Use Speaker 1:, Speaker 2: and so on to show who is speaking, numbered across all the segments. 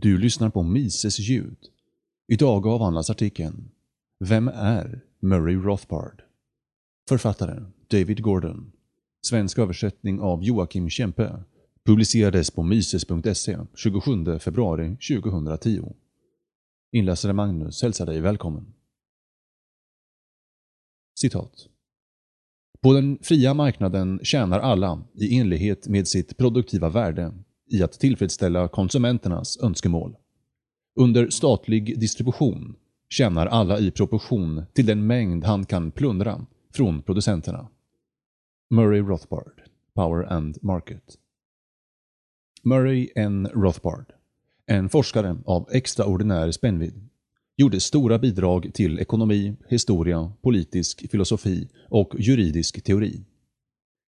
Speaker 1: Du lyssnar på Mises ljud. Idag avhandlas artikeln Vem är Murray Rothbard? Författare David Gordon. Svensk översättning av Joakim Kempe. Publicerades på mises.se 27 februari 2010. Inläsare Magnus hälsar dig välkommen. Citat. På den fria marknaden tjänar alla i enlighet med sitt produktiva värde i att tillfredsställa konsumenternas önskemål. Under statlig distribution tjänar alla i proportion till den mängd han kan plundra från producenterna. Murray Rothbard, Power and Market Murray N. Rothbard, en forskare av extraordinär spännvidd, gjorde stora bidrag till ekonomi, historia, politisk filosofi och juridisk teori.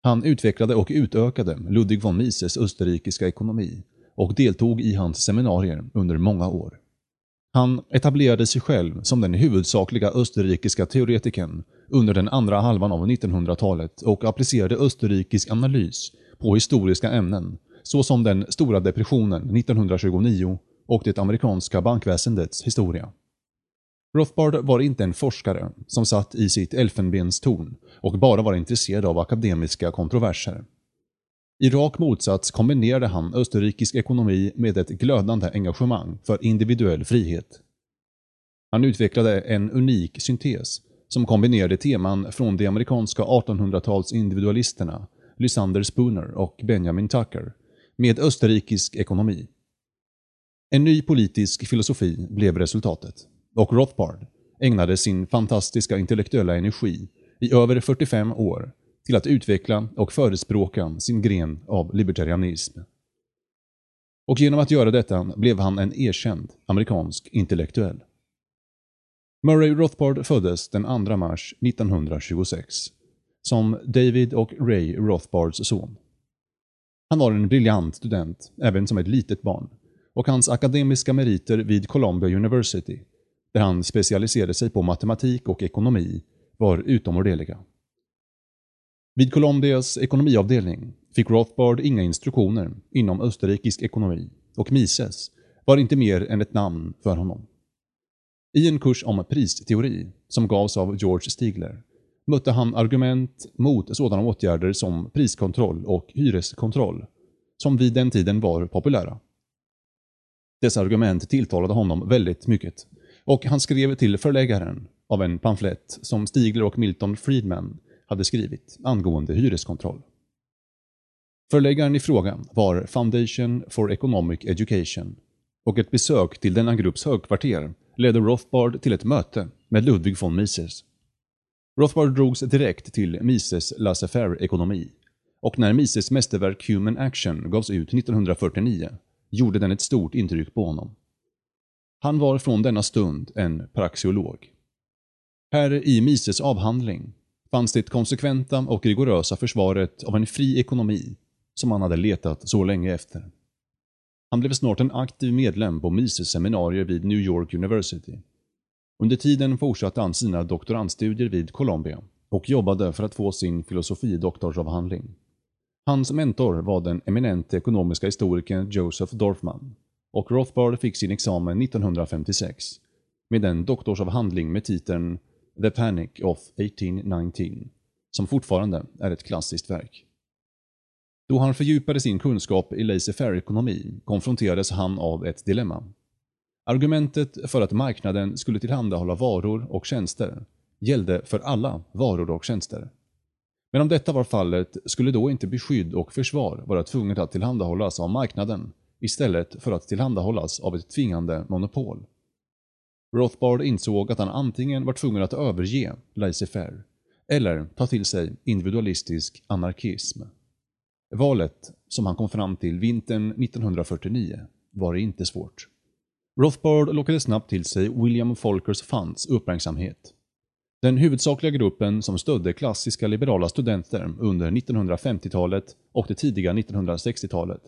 Speaker 1: Han utvecklade och utökade Ludwig von Mises österrikiska ekonomi och deltog i hans seminarier under många år. Han etablerade sig själv som den huvudsakliga österrikiska teoretikern under den andra halvan av 1900-talet och applicerade österrikisk analys på historiska ämnen såsom den stora depressionen 1929 och det amerikanska bankväsendets historia. Rothbard var inte en forskare som satt i sitt elfenbenstorn och bara var intresserad av akademiska kontroverser. I rak motsats kombinerade han österrikisk ekonomi med ett glödande engagemang för individuell frihet. Han utvecklade en unik syntes som kombinerade teman från de amerikanska 1800-tals individualisterna Lysander Spooner och Benjamin Tucker med österrikisk ekonomi. En ny politisk filosofi blev resultatet och Rothbard ägnade sin fantastiska intellektuella energi i över 45 år till att utveckla och förespråka sin gren av libertarianism. Och genom att göra detta blev han en erkänd amerikansk intellektuell. Murray Rothbard föddes den 2 mars 1926 som David och Ray Rothbards son. Han var en briljant student, även som ett litet barn, och hans akademiska meriter vid Columbia University där han specialiserade sig på matematik och ekonomi, var utomordentliga. Vid Colombias ekonomiavdelning fick Rothbard inga instruktioner inom österrikisk ekonomi och Mises var inte mer än ett namn för honom. I en kurs om pristeori, som gavs av George Stigler, mötte han argument mot sådana åtgärder som priskontroll och hyreskontroll, som vid den tiden var populära. Dessa argument tilltalade honom väldigt mycket och han skrev till förläggaren av en pamflett som Stigler och Milton Friedman hade skrivit angående hyreskontroll. Förläggaren i fråga var Foundation for Economic Education och ett besök till denna grupps högkvarter ledde Rothbard till ett möte med Ludwig von Mises. Rothbard drogs direkt till Mises laissez-faire-ekonomi och när Mises mästerverk Human Action gavs ut 1949 gjorde den ett stort intryck på honom. Han var från denna stund en praxeolog. Här i Mises avhandling fanns det konsekventa och rigorösa försvaret av en fri ekonomi som han hade letat så länge efter. Han blev snart en aktiv medlem på Mises seminarier vid New York University. Under tiden fortsatte han sina doktorandstudier vid Columbia och jobbade för att få sin filosofidoktorsavhandling. Hans mentor var den eminente ekonomiska historikern Joseph Dorfman och Rothbard fick sin examen 1956 med en doktorsavhandling med titeln The Panic of 1819, som fortfarande är ett klassiskt verk. Då han fördjupade sin kunskap i laissez-faire-ekonomi konfronterades han av ett dilemma. Argumentet för att marknaden skulle tillhandahålla varor och tjänster gällde för alla varor och tjänster. Men om detta var fallet skulle då inte beskydd och försvar vara tvunget att tillhandahållas av marknaden istället för att tillhandahållas av ett tvingande monopol. Rothbard insåg att han antingen var tvungen att överge laissez-faire eller ta till sig individualistisk anarkism. Valet, som han kom fram till vintern 1949, var det inte svårt. Rothbard lockade snabbt till sig William Folkers Funds uppmärksamhet. Den huvudsakliga gruppen som stödde klassiska liberala studenter under 1950-talet och det tidiga 1960-talet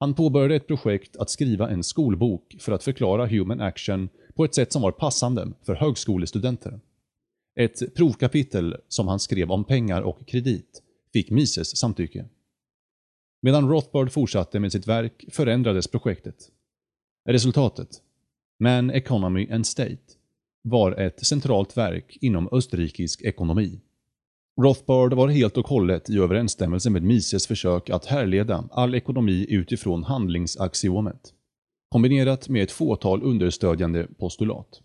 Speaker 1: han påbörjade ett projekt att skriva en skolbok för att förklara human action på ett sätt som var passande för högskolestudenter. Ett provkapitel som han skrev om pengar och kredit fick Mises samtycke. Medan Rothbard fortsatte med sitt verk förändrades projektet. Resultatet, Man Economy and State, var ett centralt verk inom österrikisk ekonomi. Rothbard var helt och hållet i överensstämmelse med Mises försök att härleda all ekonomi utifrån handlingsaxiomet, kombinerat med ett fåtal understödjande postulat.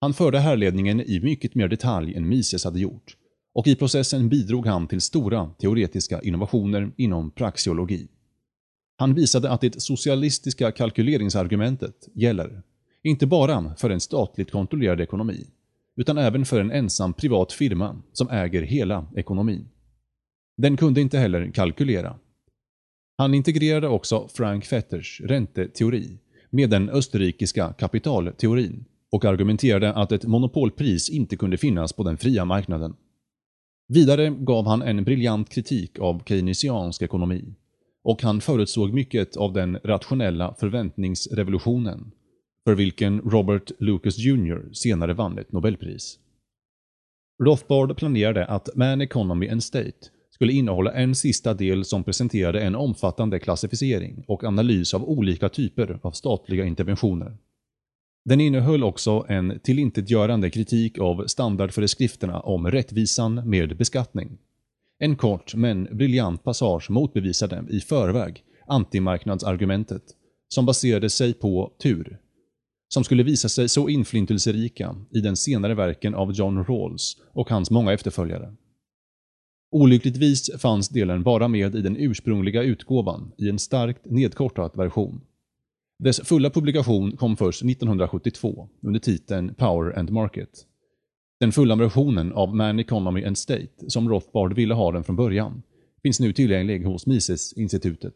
Speaker 1: Han förde härledningen i mycket mer detalj än Mises hade gjort och i processen bidrog han till stora teoretiska innovationer inom praxeologi. Han visade att det socialistiska kalkyleringsargumentet gäller, inte bara för en statligt kontrollerad ekonomi, utan även för en ensam privat firma som äger hela ekonomin. Den kunde inte heller kalkylera. Han integrerade också Frank Fetters ränteteori med den österrikiska kapitalteorin och argumenterade att ett monopolpris inte kunde finnas på den fria marknaden. Vidare gav han en briljant kritik av keynesiansk ekonomi och han förutsåg mycket av den rationella förväntningsrevolutionen för vilken Robert Lucas Jr senare vann ett Nobelpris. Rothbard planerade att Man Economy and State skulle innehålla en sista del som presenterade en omfattande klassificering och analys av olika typer av statliga interventioner. Den innehöll också en tillintetgörande kritik av standardföreskrifterna om rättvisan med beskattning. En kort men briljant passage motbevisade i förväg antimarknadsargumentet som baserade sig på tur, som skulle visa sig så inflytelserika i den senare verken av John Rawls och hans många efterföljare. Olyckligtvis fanns delen bara med i den ursprungliga utgåvan i en starkt nedkortad version. Dess fulla publikation kom först 1972 under titeln Power and Market. Den fulla versionen av Man Economy and State, som Rothbard ville ha den från början, finns nu tillgänglig hos Mises-institutet.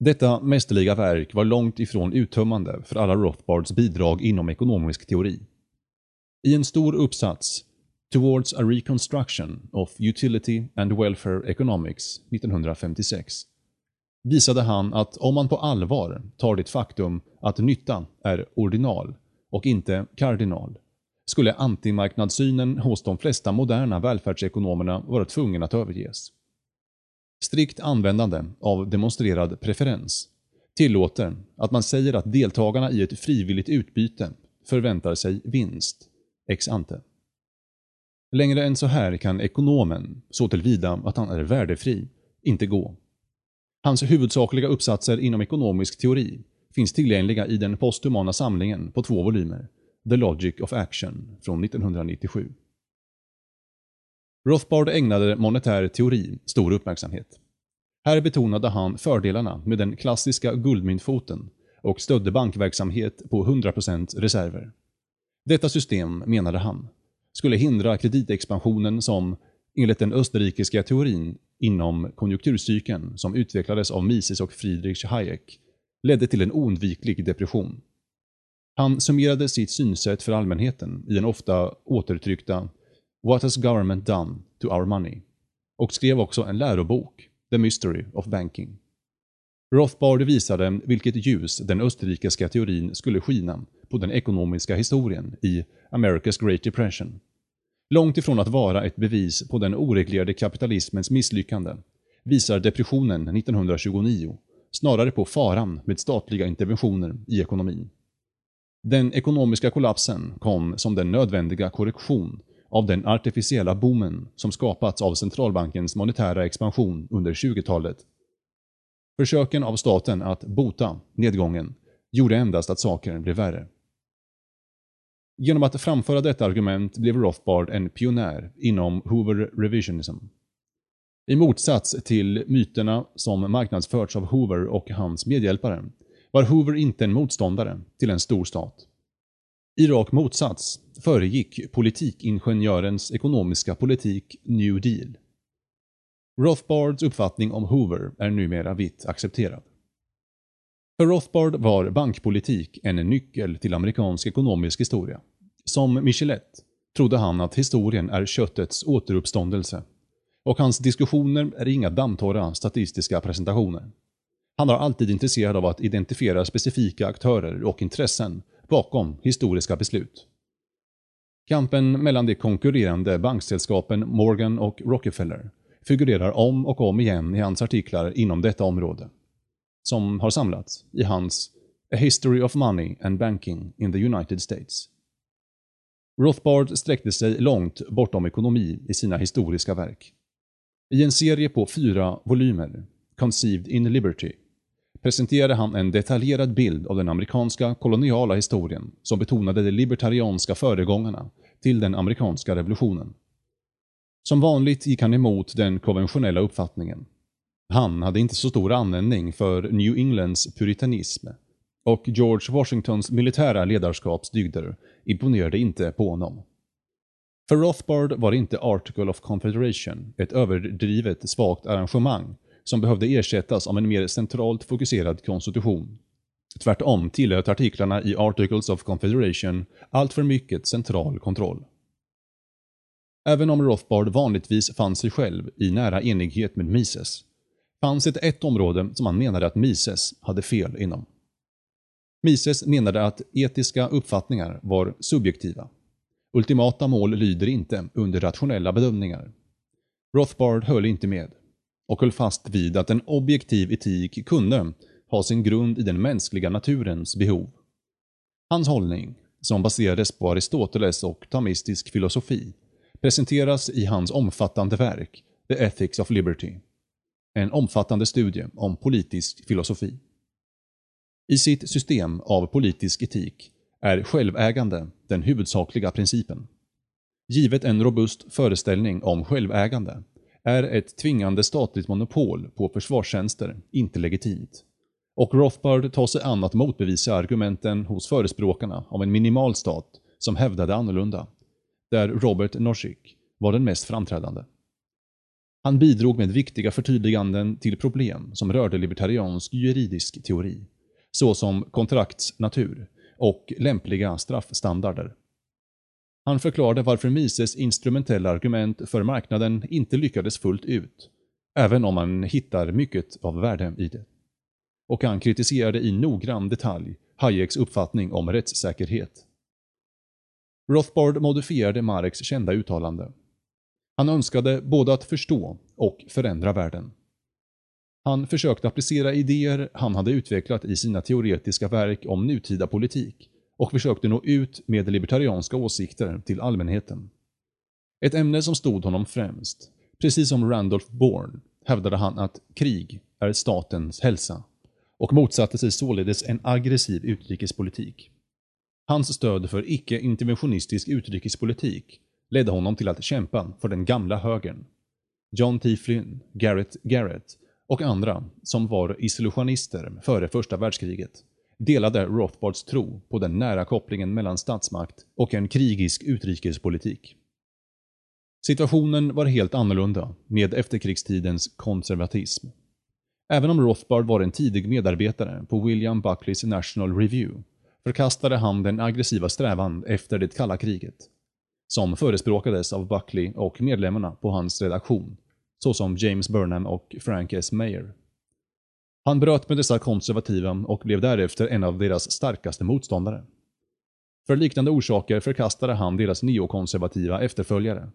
Speaker 1: Detta mästerliga verk var långt ifrån uttömmande för alla Rothbards bidrag inom ekonomisk teori. I en stor uppsats Towards a Reconstruction of Utility and Welfare Economics 1956 visade han att om man på allvar tar det faktum att nytta är ordinal och inte kardinal skulle antimarknadssynen hos de flesta moderna välfärdsekonomerna vara tvungen att överges. Strikt användande av demonstrerad preferens tillåter att man säger att deltagarna i ett frivilligt utbyte förväntar sig vinst, ex ante. Längre än så här kan ekonomen, så tillvida att han är värdefri, inte gå. Hans huvudsakliga uppsatser inom ekonomisk teori finns tillgängliga i den posthumana samlingen på två volymer, The Logic of Action från 1997. Rothbard ägnade monetär teori stor uppmärksamhet. Här betonade han fördelarna med den klassiska guldmyntfoten och stödde bankverksamhet på 100% reserver. Detta system, menade han, skulle hindra kreditexpansionen som, enligt den österrikiska teorin inom konjunkturcykeln som utvecklades av Mises och Friedrich Hayek, ledde till en oundviklig depression. Han summerade sitt synsätt för allmänheten i den ofta återtryckta “What has government done to our money?” och skrev också en lärobok, “The Mystery of Banking”. Rothbard visade vilket ljus den österrikiska teorin skulle skina på den ekonomiska historien i America's Great Depression. Långt ifrån att vara ett bevis på den oreglerade kapitalismens misslyckande visar depressionen 1929 snarare på faran med statliga interventioner i ekonomin. Den ekonomiska kollapsen kom som den nödvändiga korrektion av den artificiella boomen som skapats av centralbankens monetära expansion under 20-talet. Försöken av staten att bota nedgången gjorde endast att saker blev värre. Genom att framföra detta argument blev Rothbard en pionjär inom Hoover Revisionism. I motsats till myterna som marknadsförts av Hoover och hans medhjälpare var Hoover inte en motståndare till en stor stat. I rak motsats föregick politikingenjörens ekonomiska politik New Deal. Rothbards uppfattning om Hoover är numera vitt accepterad. För Rothbard var bankpolitik en nyckel till amerikansk ekonomisk historia. Som Michelet trodde han att historien är köttets återuppståndelse och hans diskussioner är inga dammtorra statistiska presentationer. Han var alltid intresserad av att identifiera specifika aktörer och intressen bakom historiska beslut. Kampen mellan de konkurrerande banksällskapen Morgan och Rockefeller figurerar om och om igen i hans artiklar inom detta område, som har samlats i hans A History of Money and Banking in the United States. Rothbard sträckte sig långt bortom ekonomi i sina historiska verk. I en serie på fyra volymer, Conceived in Liberty, presenterade han en detaljerad bild av den amerikanska koloniala historien som betonade de libertarianska föregångarna till den amerikanska revolutionen. Som vanligt gick han emot den konventionella uppfattningen. Han hade inte så stor användning för New Englands puritanism och George Washingtons militära ledarskapsdygder imponerade inte på honom. För Rothbard var inte Article of Confederation ett överdrivet svagt arrangemang som behövde ersättas av en mer centralt fokuserad konstitution. Tvärtom tillät artiklarna i Articles of Confederation allt för mycket central kontroll. Även om Rothbard vanligtvis fann sig själv i nära enighet med Mises, fanns det ett område som han menade att Mises hade fel inom. Mises menade att etiska uppfattningar var subjektiva. Ultimata mål lyder inte under rationella bedömningar. Rothbard höll inte med och höll fast vid att en objektiv etik kunde ha sin grund i den mänskliga naturens behov. Hans hållning, som baserades på Aristoteles och thamistisk filosofi, presenteras i hans omfattande verk The Ethics of Liberty, en omfattande studie om politisk filosofi. I sitt system av politisk etik är självägande den huvudsakliga principen. Givet en robust föreställning om självägande är ett tvingande statligt monopol på försvarstjänster inte legitimt. Och Rothbard tar sig an att motbevisa argumenten hos förespråkarna av en minimalstat som hävdade annorlunda, där Robert Nozick var den mest framträdande. Han bidrog med viktiga förtydliganden till problem som rörde libertariansk juridisk teori, såsom kontrakts natur och lämpliga straffstandarder. Han förklarade varför Mises instrumentella argument för marknaden inte lyckades fullt ut, även om man hittar mycket av värde i det. Och han kritiserade i noggrann detalj Hayeks uppfattning om rättssäkerhet. Rothbard modifierade Marx kända uttalande. Han önskade både att förstå och förändra världen. Han försökte applicera idéer han hade utvecklat i sina teoretiska verk om nutida politik och försökte nå ut med libertarianska åsikter till allmänheten. Ett ämne som stod honom främst. Precis som Randolph Bourne hävdade han att krig är statens hälsa och motsatte sig således en aggressiv utrikespolitik. Hans stöd för icke-interventionistisk utrikespolitik ledde honom till att kämpa för den gamla högern. John T. Flynn, Garrett Garrett och andra som var isolationister före första världskriget delade Rothbards tro på den nära kopplingen mellan statsmakt och en krigisk utrikespolitik. Situationen var helt annorlunda med efterkrigstidens konservatism. Även om Rothbard var en tidig medarbetare på William Buckleys National Review förkastade han den aggressiva strävan efter det kalla kriget, som förespråkades av Buckley och medlemmarna på hans redaktion, såsom James Burnham och Frank S. Mayer. Han bröt med dessa konservativa och blev därefter en av deras starkaste motståndare. För liknande orsaker förkastade han deras neokonservativa efterföljare.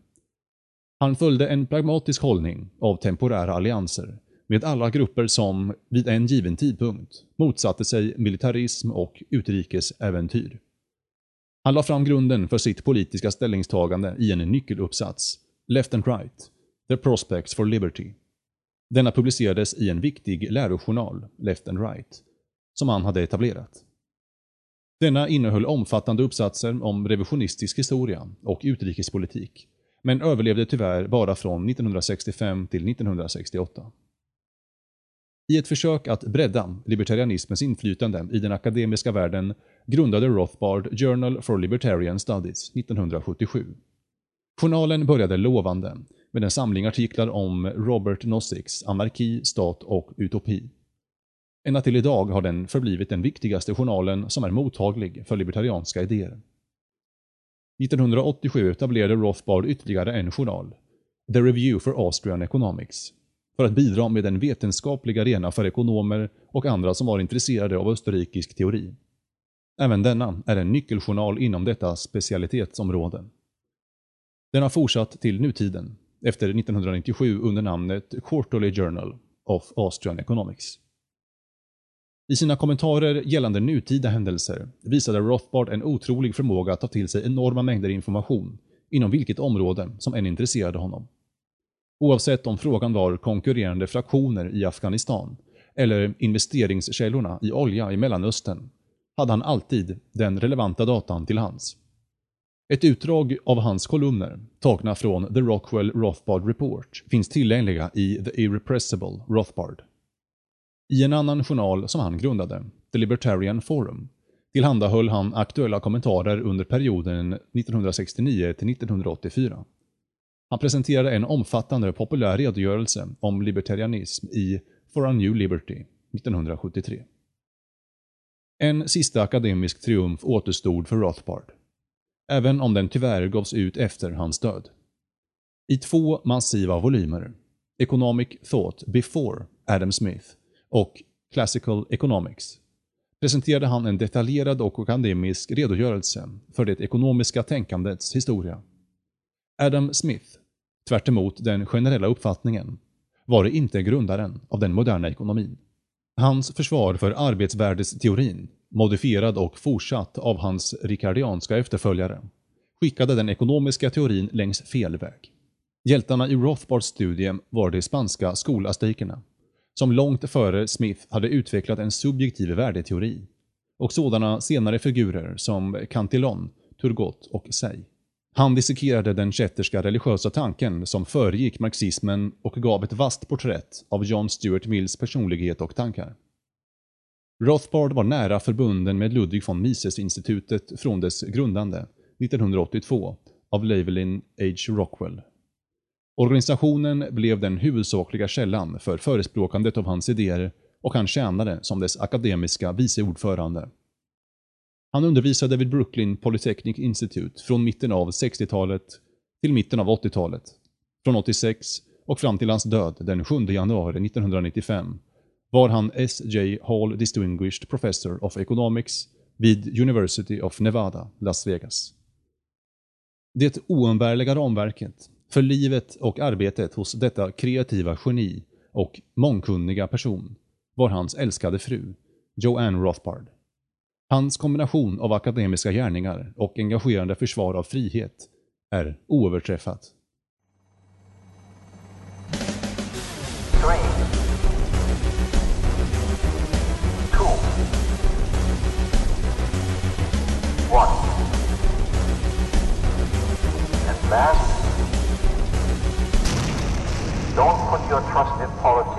Speaker 1: Han följde en pragmatisk hållning av temporära allianser med alla grupper som, vid en given tidpunkt, motsatte sig militarism och utrikesäventyr. Han la fram grunden för sitt politiska ställningstagande i en nyckeluppsats, Left and Right, The Prospects for Liberty. Denna publicerades i en viktig lärojournal, Left and Right, som han hade etablerat. Denna innehöll omfattande uppsatser om revisionistisk historia och utrikespolitik, men överlevde tyvärr bara från 1965 till 1968. I ett försök att bredda libertarianismens inflytande i den akademiska världen grundade Rothbard Journal for Libertarian Studies 1977. Journalen började lovande med en samling artiklar om Robert Nozick's Anarki, stat och utopi. Ända till idag har den förblivit den viktigaste journalen som är mottaglig för libertarianska idéer. 1987 etablerade Rothbard ytterligare en journal, The Review for Austrian Economics, för att bidra med en vetenskaplig arena för ekonomer och andra som var intresserade av österrikisk teori. Även denna är en nyckeljournal inom detta specialitetsområde. Den har fortsatt till nutiden, efter 1997 under namnet Quarterly Journal of Austrian Economics. I sina kommentarer gällande nutida händelser visade Rothbard en otrolig förmåga att ta till sig enorma mängder information inom vilket område som än intresserade honom. Oavsett om frågan var konkurrerande fraktioner i Afghanistan eller investeringskällorna i olja i Mellanöstern hade han alltid den relevanta datan till hands. Ett utdrag av hans kolumner, tagna från The Rockwell Rothbard Report, finns tillgängliga i The Irrepressible Rothbard. I en annan journal som han grundade, The Libertarian Forum, tillhandahöll han aktuella kommentarer under perioden 1969 till 1984. Han presenterade en omfattande populär redogörelse om libertarianism i For a New Liberty 1973. En sista akademisk triumf återstod för Rothbard. Även om den tyvärr gavs ut efter hans död. I två massiva volymer, Economic Thought Before Adam Smith och Classical Economics, presenterade han en detaljerad och akademisk redogörelse för det ekonomiska tänkandets historia. Adam Smith, tvärt den generella uppfattningen, var inte grundaren av den moderna ekonomin. Hans försvar för arbetsvärdesteorin, modifierad och fortsatt av hans rikardianska efterföljare, skickade den ekonomiska teorin längs fel väg. Hjältarna i Rothbards studie var de spanska skolastikerna, som långt före Smith hade utvecklat en subjektiv värdeteori, och sådana senare figurer som Cantillon, Turgot och Say. Han dissekerade den kätterska religiösa tanken som föregick marxismen och gav ett vasst porträtt av John Stuart Mills personlighet och tankar. Rothbard var nära förbunden med Ludwig von Mises-institutet från dess grundande, 1982, av Lavelin H. Rockwell. Organisationen blev den huvudsakliga källan för förespråkandet av hans idéer och han tjänade som dess akademiska vice ordförande. Han undervisade vid Brooklyn Polytechnic Institute från mitten av 60-talet till mitten av 80-talet. Från 86 och fram till hans död den 7 januari 1995 var han S.J. Hall Distinguished Professor of Economics vid University of Nevada, Las Vegas. Det oumbärliga ramverket för livet och arbetet hos detta kreativa geni och mångkunniga person var hans älskade fru, Joanne Rothbard. Hans kombination av akademiska gärningar och engagerande försvar av frihet är oöverträffat your trusted politician.